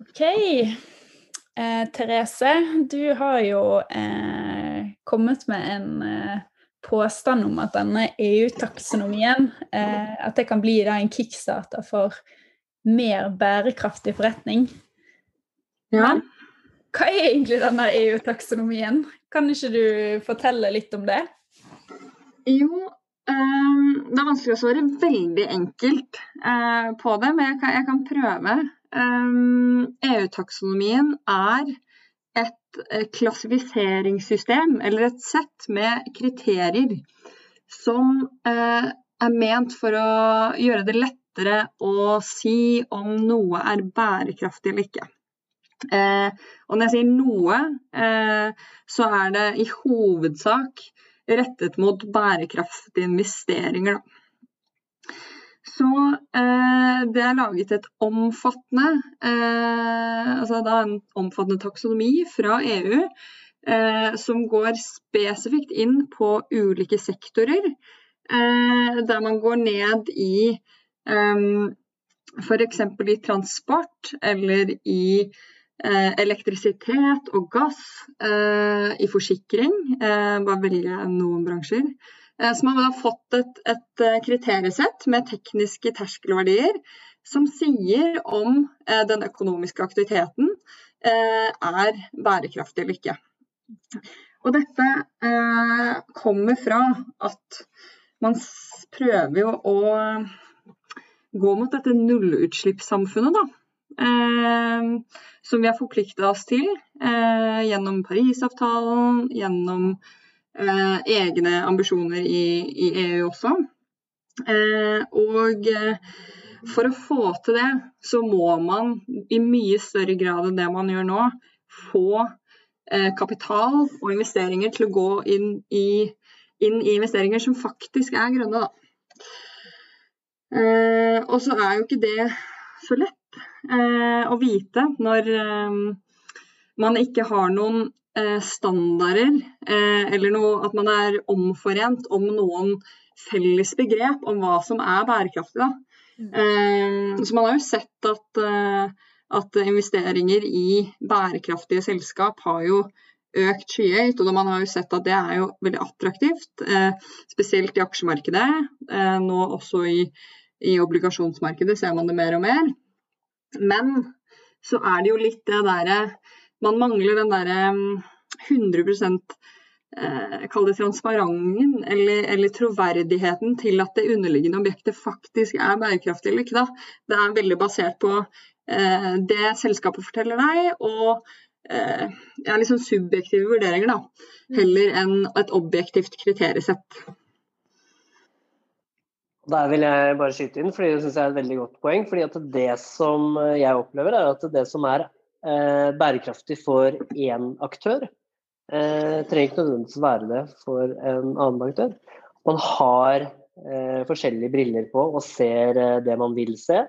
OK. Eh, Therese, du har jo eh, kommet med en eh, påstand om at denne EU-taksonomien eh, at det kan bli da, en kickstarter for mer bærekraftig forretning. Ja. Men hva er egentlig denne EU-taksonomien? Kan ikke du fortelle litt om det? Jo, ehm, det er vanskelig å svare veldig enkelt eh, på det, men jeg kan, jeg kan prøve. Ehm, EU-taksonomien er et eh, klassifiseringssystem, eller et sett med kriterier, som eh, er ment for å gjøre det lettere å si om noe er bærekraftig eller ikke. Eh, og når jeg sier noe, så er det i hovedsak rettet mot bærekraftige investeringer. Da. Så eh, det er laget et omfattende eh, altså en omfattende taksonomi fra EU eh, som går spesifikt inn på ulike sektorer. Eh, der man går ned i eh, f.eks. i transport eller i Eh, elektrisitet og gass, eh, i forsikring, bare velge noen bransjer. Så man har fått et, et kriteriesett med tekniske terskelverdier som sier om den økonomiske aktiviteten er bærekraftig eller ikke. Og dette kommer fra at man prøver å gå mot dette nullutslippssamfunnet, da. Eh, som vi har forplikta oss til eh, gjennom Parisavtalen, gjennom eh, egne ambisjoner i, i EU også. og for å få til det, så må man i mye større grad enn det man gjør nå, få kapital og investeringer til å gå inn i, inn i investeringer som faktisk er grønne. Da. og så er jo ikke det så lett eh, å vite når eh, man ikke har noen eh, standarder, eh, eller noe, at man er omforent om noen felles begrep om hva som er bærekraftig. Mm. Eh, så man har jo sett at, eh, at investeringer i bærekraftige selskap har jo økt skyhøyt. Og man har jo sett at det er jo veldig attraktivt, spesielt i aksjemarkedet. nå også i, i obligasjonsmarkedet ser man det mer og mer. Men så er det jo litt det derre Man mangler den derre 100 mm, eh, Kall det transparenten eller, eller, troverdigheten til at det underliggende objektet faktisk er bærekraftig eller ikke. Da. Det er veldig basert på eh, det selskapet forteller deg, og eh, ja, liksom subjektive vurderinger, da. Mm. Heller enn et objektivt kriteriesett. Der vil jeg bare skyte inn, fordi det synes jeg er et veldig godt poeng. fordi at Det som jeg opplever, er at det som er eh, bærekraftig for én aktør, eh, trenger ikke nødvendigvis være det for en annen aktør. Man har eh, forskjellige briller på og ser eh, det man vil se.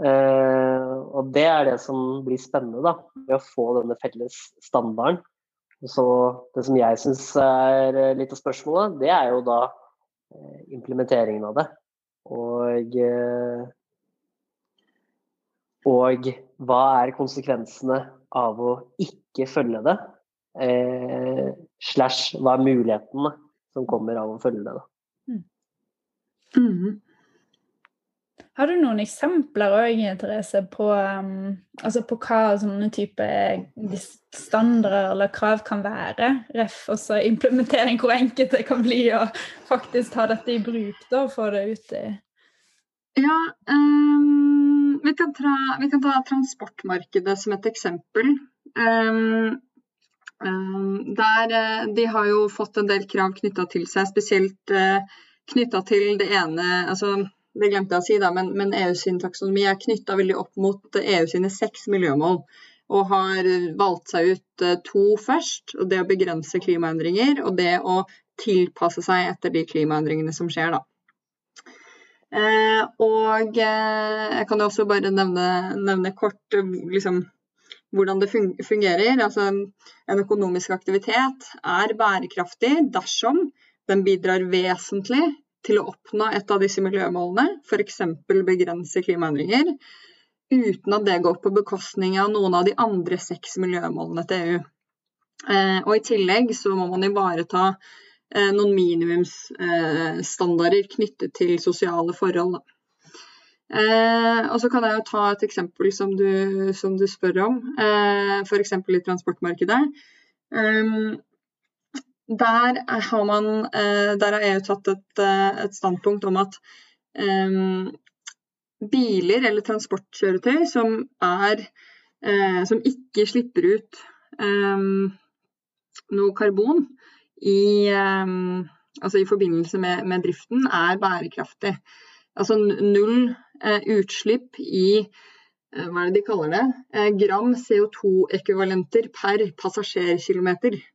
Eh, og det er det som blir spennende, da, ved å få denne felles standarden. Så det som jeg syns er eh, litt av spørsmålet, det er jo da implementeringen av det. Og, eh, og hva er konsekvensene av å ikke følge det? Eh, slash hva er mulighetene som kommer av å følge det? Da? Mm. Mm. Har du noen eksempler òg, Therese, på, um, altså på hva sånne type standarder eller krav kan være? Ref også implementering, hvor enkelt det kan bli å faktisk ta dette i bruk da, og få det ut i Ja, um, vi, kan ta, vi, kan ta, transportmarkedet som et eksempel. Um, der eh, De har jo fått en del krav knytta til seg, spesielt uh, eh, knytta til det ene altså det glemte jeg å si, da, men, men EU sin taksonomi er knytta veldig opp mot EU sine seks miljømål. Og har valgt seg ut eh, to først. og Det å begrense klimaendringer og det å tilpasse seg etter de klimaendringene som skjer. da. Eh, og eh, jeg kan også bare nevne, nevne kort eh, liksom, hvordan det fungerer. Altså, en økonomisk aktivitet er bærekraftig dersom den bidrar vesentlig til å oppnå et av disse miljømålene, f.eks. begrense klimaendringer. uten at det går på bekostning av noen av de andre seks miljømålene til EU. Eh, og I tillegg så må man ivareta noen minimumsstandarder knyttet til sosiale forhold. Eh, og så kan jeg jo ta et eksempel som du, som du spør om, eh, f.eks. i transportmarkedet. Um, der har, man, eh, der har EU tatt et, eh, et, standpunkt om at um, biler eller transportkjøretøy som, er, uh, som ikke slipper ut um, noe karbon i, um, altså i forbindelse med, med, driften, er bærekraftig. Altså null uh, utslipp i uh, hva er det de kaller det? gram CO2-ekvivalenter per passasjerkilometer.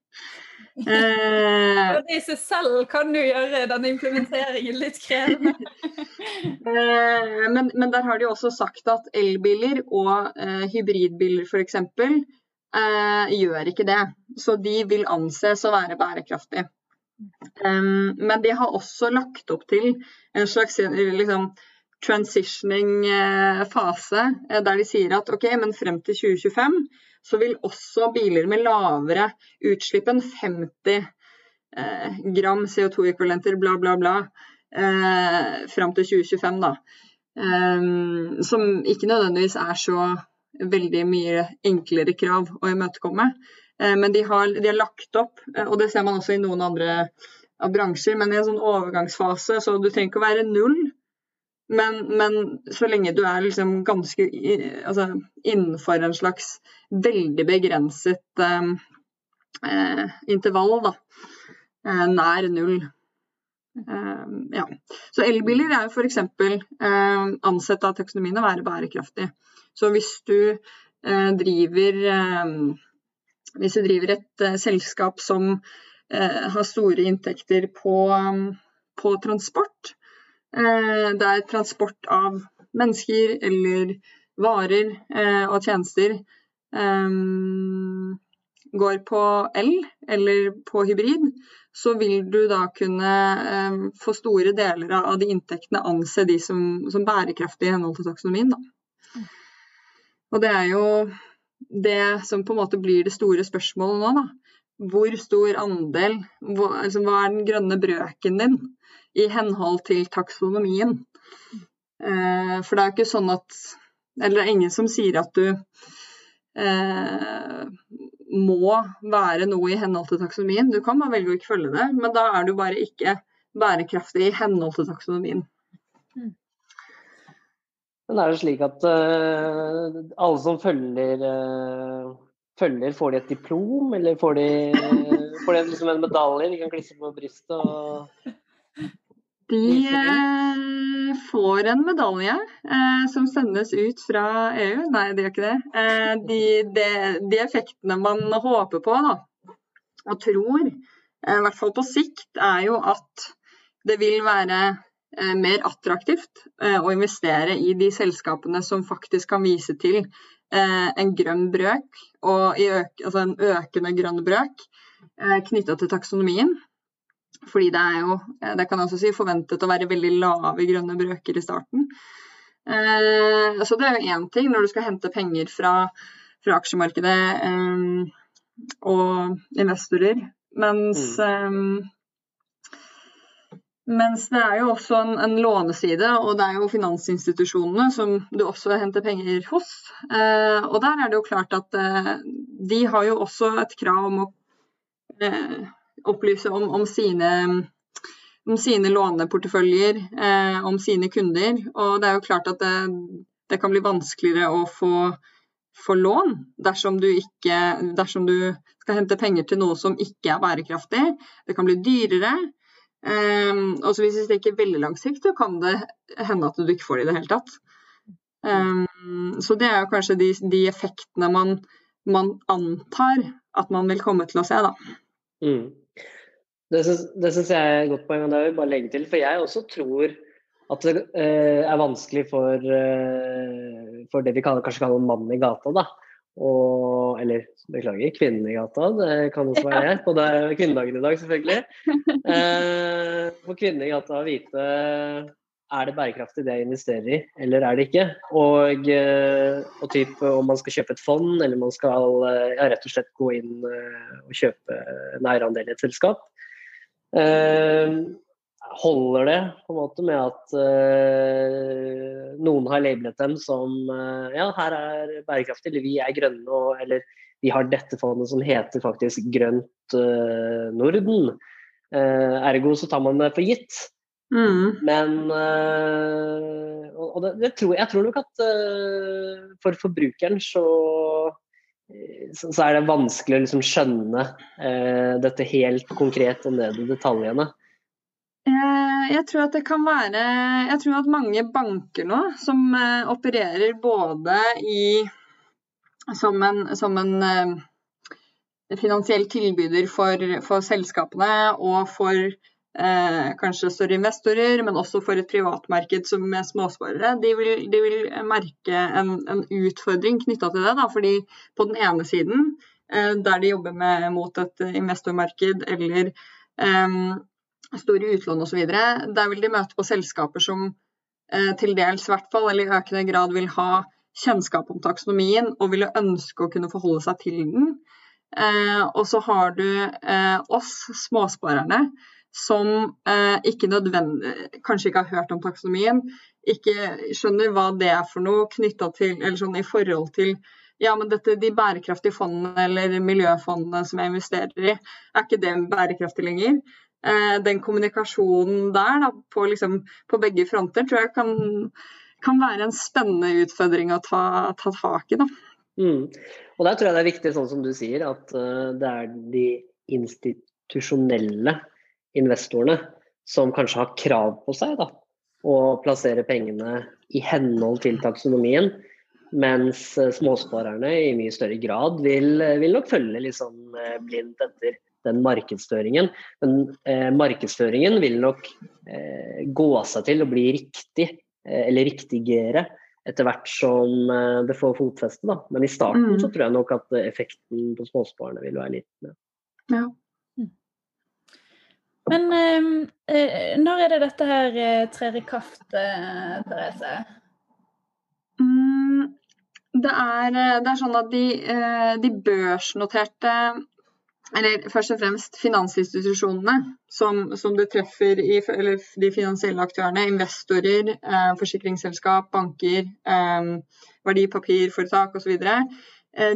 Eh, i seg selv kan jo gjøre denne implementeringen litt krevende. eh, men, men, der har de også sagt at elbiler og eh, hybridbiler f.eks. Eh, gjør ikke det. Så de vil anses å være bærekraftige. Um, men de har også lagt opp til en slags liksom, transitioning eh, eh, der de sier at ok, men frem til 2025 så vil også biler med lavere utslipp enn 50 eh, gram CO2-ekvivalenter, bla, bla, bla, eh, fram til 2025, da. Um, som ikke nødvendigvis er så veldig mye enklere krav å imøtekomme. Eh, men de har, de har, lagt opp, eh, og det ser man også i noen andre bransjer, men i en sånn overgangsfase, så du trenger ikke å være null. Men, men, så lenge du er liksom ganske altså, innenfor en slags veldig begrenset eh, eh, intervall, da. Eh, nær null. Eh, ja. Så elbiler er jo f.eks. Eh, ansett av taksonomien å være bærekraftig. Så hvis du eh, driver eh, hvis du driver et selskap som har store inntekter på, på transport, Eh, det er transport av mennesker eller varer og tjenester eh, går på el eller på hybrid, så vil du da kunne få store deler av de inntektene anse de som, som bærekraftige i henhold til taksonomien. Da. Og det er jo det som på en måte blir det store spørsmålet nå. da. Hvor stor andel, hva, altså, hva er den grønne brøken din? i henhold til taksonomien. Eh, for det er jo ikke sånn at Eller det er ingen som sier at du eh, må være noe i henhold til taksonomien. Du kan bare velge å ikke følge det, men da er du bare ikke bærekraftig i henhold til taksonomien. Men er det slik at uh, alle som følger, uh, følger, får de et diplom, eller får de, får de liksom en medalje de kan klisse på brystet? Og... De eh, får en medalje eh, som sendes ut fra EU. Nei, de gjør ikke det. Eh, de, de, de, effektene man håper på da, og tror, eh, i hvert fall på sikt, er jo at det vil være mer attraktivt eh, å investere i de selskapene som faktisk kan vise til en grønn brøk, og altså en økende grønn brøk knytta til taksonomien. Fordi det er jo, eh, det kan jeg også si, forventet å være veldig lave grønne brøker i starten. Eh, så det er jo én ting når du skal hente penger fra, fra aksjemarkedet eh, og investorer. Mens, mm. Eh, mens det er jo også en, en, låneside, og det er jo finansinstitusjonene som du også henter penger hos. Eh, og der er det jo klart at eh, de har jo også et krav om å opplyse om, om, sine, om sine, låneporteføljer, eh, om sine kunder. Og det er jo klart at det, det kan bli vanskeligere å få, få lån dersom du, ikke, dersom du skal hente penger til noe som ikke er bærekraftig. Det kan bli dyrere. Um, og hvis vi tenker veldig langsiktig, sikt, så kan det hende at du ikke får det i det hele tatt. Um, så det er jo kanskje de, de effektene man, man, antar at man vil komme til å se, da. Mm. Det syns jeg er et godt poeng, og det vil jeg bare legge til. For jeg også tror at det uh, er vanskelig for, uh, for det vi kaller, kanskje kaller mann i gata, da. Og, eller beklager, kvinnen i gata. Det kan også være jeg. Og det er kvinnedagen i dag, selvfølgelig. Eh, for kvinnen i gata å vite er det bærekraftig det jeg investerer i, eller er det ikke? Og, eh, og typ, om man skal kjøpe et fond, eller man skal eh, ja, rett og slett gå inn og kjøpe en eierandel i et selskap. Eh, holder det på en måte med at uh, noen har labelet dem som uh, ja, her er bærekraftig, eller vi er grønne, og, eller vi har dette fondet som heter faktisk Grønt Norden. ergo så tar man det for gitt. Mm. Men øh, Og det, det tror, jeg tror nok at for forbrukeren så, så, så, er det vanskelig å liksom skjønne dette helt konkret og ned i detaljene. Jeg tror at det kan være Jeg tror at mange banker nå som opererer både i som en, som en finansiell tilbyder for, for selskapene og for eh, kanskje større investorer, men også for et privatmarked som er småsparere, de vil, de vil merke en, en utfordring knytta til det. Da, fordi på den ene siden, eh, der de jobber med, mot et investormarked eller eh, store utlån osv., der vil de møte på selskaper som eh, til dels, hvert fall, eller i økende grad vil ha kjennskap om taksonomien og ville ønske å kunne forholde seg til den. Eh, og så har du eh, oss småsparerne som eh, ikke kanskje ikke har hørt om taksonomien, ikke skjønner hva det er for noe knytta til, eller sånn i forhold til ja, men dette, de bærekraftige fondene eller miljøfondene som jeg investerer i, er ikke det bærekraftig lenger? Eh, den kommunikasjonen der da, på, liksom, på, begge fronter tror jeg kan, kan, være en spennende utfordring å ta, ta tak i. Mm. Og der tror jeg det er viktig, sånn som du sier, at uh, det er de institusjonelle investorene som kanskje har krav på seg da, å plassere pengene i henhold til taksonomien, mens eh, småsparerne i mye større grad vil, vil nok følge liksom blindt etter den markedsføringen. Men eh, markedsføringen vil nok eh, gå seg til å bli riktig, eh, eller riktigere, etter hvert som eh, det får fotfeste. Da. Men i starten mm. så tror jeg nok at effekten på småsparerne vil være litt Ja. Men ehm, eh, når er det dette her eh, trer i kraft, eh, Therese? Mm, det, er, eh, det, er, sånn at de, eh, de, børsnoterte Eller først og fremst finansinstitusjonene som, som du treffer i Eller de finansielle aktørene, investorer, eh, forsikringsselskap, banker, verdipapirforetak osv.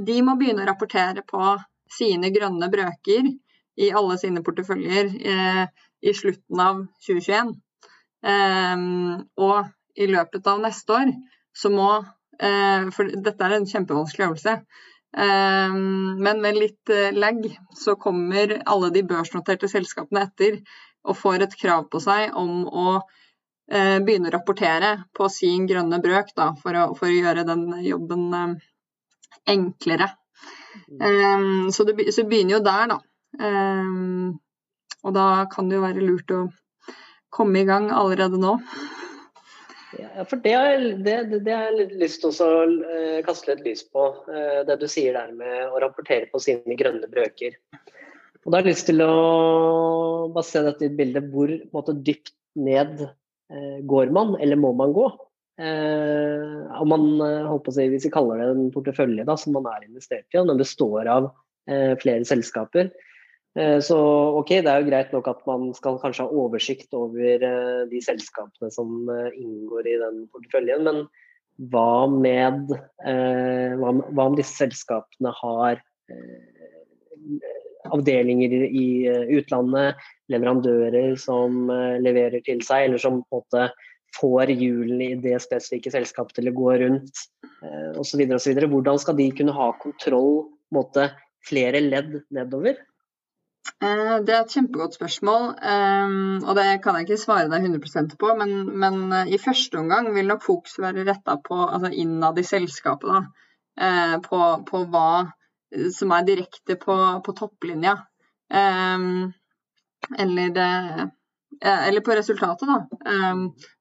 De må begynne å rapportere på sine grønne brøker i alle sine porteføljer eh, i slutten av 2021. Eh, og i løpet av neste år så må eh, For dette er en kjempevanskelig øvelse. Eh, men med litt eh, lag så kommer alle de børsnoterte selskapene etter og får et krav på seg om å eh, begynne å rapportere på sin grønne brøk da, for, å, for, å, gjøre den jobben enklere. Um, så, det, så begynner jo der, da. Um, og da kan det jo være lurt å komme i gang allerede nå. Ja, for det har, jeg lyst til å uh, kaste litt lys på. Uh, det du sier der med å rapportere på sine grønne brøker. Og da har jeg lyst til å bare se dette i et bilde. Hvor måte, dypt ned uh, går man, eller må man gå? om man, si, Hvis vi kaller det en portefølje da, som man er investert i, og den består av flere selskaper, Eh, så ok, det er jo greit nok at man skal kanskje ha oversikt over eh, de selskapene som eh, inngår i den porteføljen, men hva med hva, om disse selskapene har avdelinger i utlandet, leverandører som leverer til seg, eller som på en måte får hjulene i det spesifikke selskapet til å gå rundt osv. Hvordan skal de kunne ha kontroll måte, flere ledd nedover? Eh, det er et kjempegodt spørsmål, eh, og det kan jeg ikke svare deg 100% på. Men, men, eh, i første omgang vil nok fokus være retta på altså innad i selskapet. Da, på, på, hva som er direkte på, på topplinja. Eller, det, eller, på resultatet, da.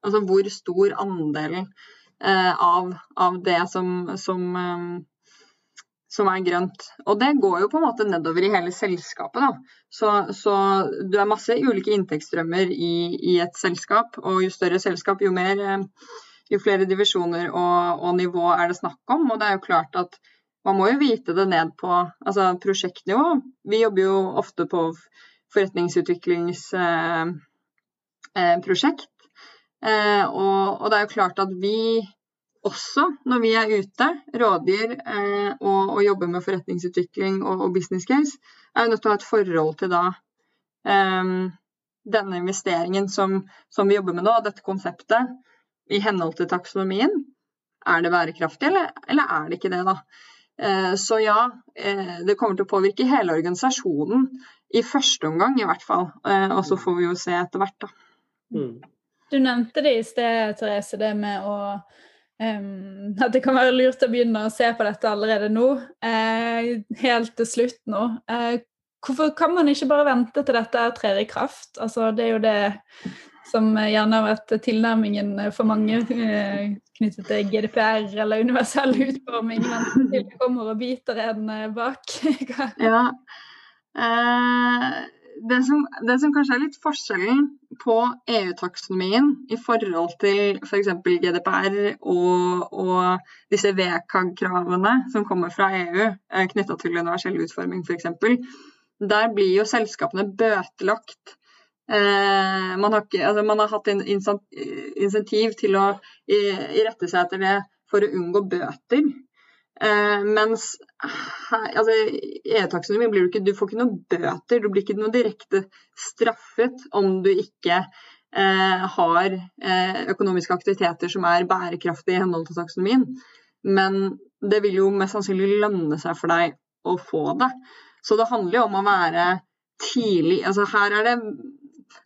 Altså hvor stor andel av, av det som, som som er grønt. Og det går jo på en måte nedover i hele selskapet. Da. Så, så du er masse ulike inntektsstrømmer i, i, et selskap, og jo større selskap, jo mer eh, jo flere divisjoner og, og, nivå er det snakk om. Og det er jo klart at man må jo vite det ned på altså prosjektnivå. Vi jobber jo ofte på forretningsutviklingsprosjekt. Eh, eh, og, og, det er jo klart at vi også når vi er ute, rådgir eh, og, og, jobber med forretningsutvikling og, og, business case, er vi nødt til å ha et forhold til da eh, denne investeringen som, som, vi jobber med nå, dette konseptet, i henhold til taksonomien. Er det bærekraftig, eller, eller er det ikke det, da? Eh, så ja, eh, det kommer til å påvirke hele organisasjonen i første omgang, i hvert fall. Eh, og så får vi jo se etter hvert, da. Mm. Du nevnte det i sted, Therese, det med å Um, at det kan være lurt å begynne å se på dette allerede nå, uh, helt til slutt nå. Uh, hvorfor kan man ikke bare vente til dette trer i kraft? Altså, det er jo det som gjerne har vært tilnærmingen for mange uh, knyttet til GDPR eller universell utforming, til det kommer og biter en bak. ja. Det som, det som kanskje er litt forskjellen på EU-taksonomien i forhold til f.eks. For GDPR og, og disse VKG-kravene som kommer fra EU eh, knytta til universell utforming f.eks. Der blir jo selskapene bøtelagt. Eh, man, har ikke, altså man, har hatt en insentiv til å irette seg etter det for å unngå bøter. Eh, mens altså, E-taksonomi blir du ikke Du får ikke noe bøter, du blir ikke noe direkte straffet om du ikke eh, har eh, økonomiske aktiviteter som er bærekraftige i henhold til taksonomien. Men det vil jo mest sannsynlig lønne seg for deg å få det. Så det handler jo om å være tidlig altså her er det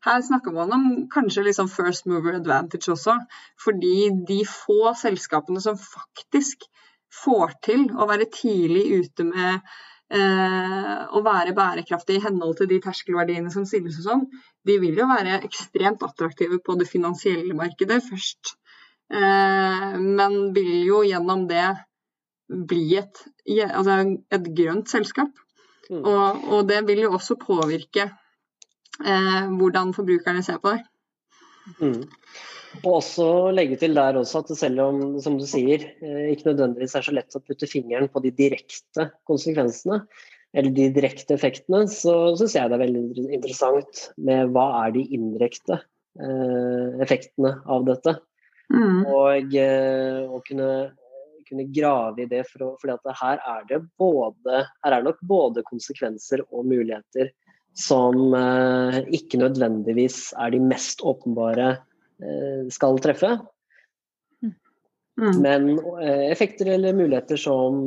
her snakker man om kanskje liksom first mover advantage også. Fordi de få selskapene som faktisk får til å være tidlig ute med eh, å være bærekraftig i henhold til de terskelverdiene som stilles og sånn, de vil jo være ekstremt attraktive på det finansielle markedet først. Eh, men vil jo gjennom det bli et, altså et grønt selskap. Mm. Og, og, det vil jo også påvirke eh, hvordan forbrukerne ser på det. Mm. Og også legge til der også at selv om som du sier, eh, ikke nødvendigvis er så lett å putte fingeren på de direkte konsekvensene, eller de direkte effektene, så syns jeg det er veldig interessant med hva er de indirekte eh, effektene av dette. Mm. Og eh, å kunne, kunne, grave i det, for, fordi at her er det både Her er nok både konsekvenser og muligheter som eh, ikke nødvendigvis er de mest åpenbare Eh, skal treffe. Mm. Men eh, effekter eller muligheter som,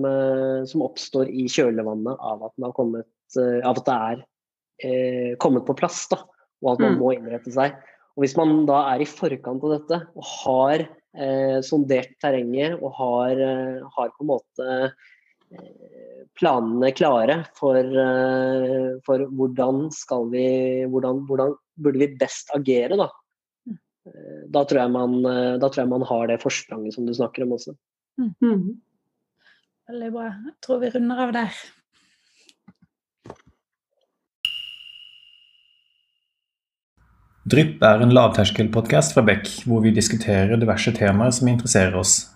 som, oppstår i kjølvannet av at, kommet, av at det er eh, kommet på plass, da, og at man mm. må innrette seg. Og Hvis man da er i forkant av dette og har eh, sondert terrenget og har, har, på en måte planene klare for, for hvordan skal vi hvordan, hvordan burde vi best agere da, Eh, da tror, jeg man, eh, da tror jeg man har det forspranget som du snakker om også. Mm. -hmm. Veldig bra. Jeg tror vi runder av der. Drypp er en lavterskelpodkast fra Beck, hvor vi diskuterer diverse temaer som interesserer oss.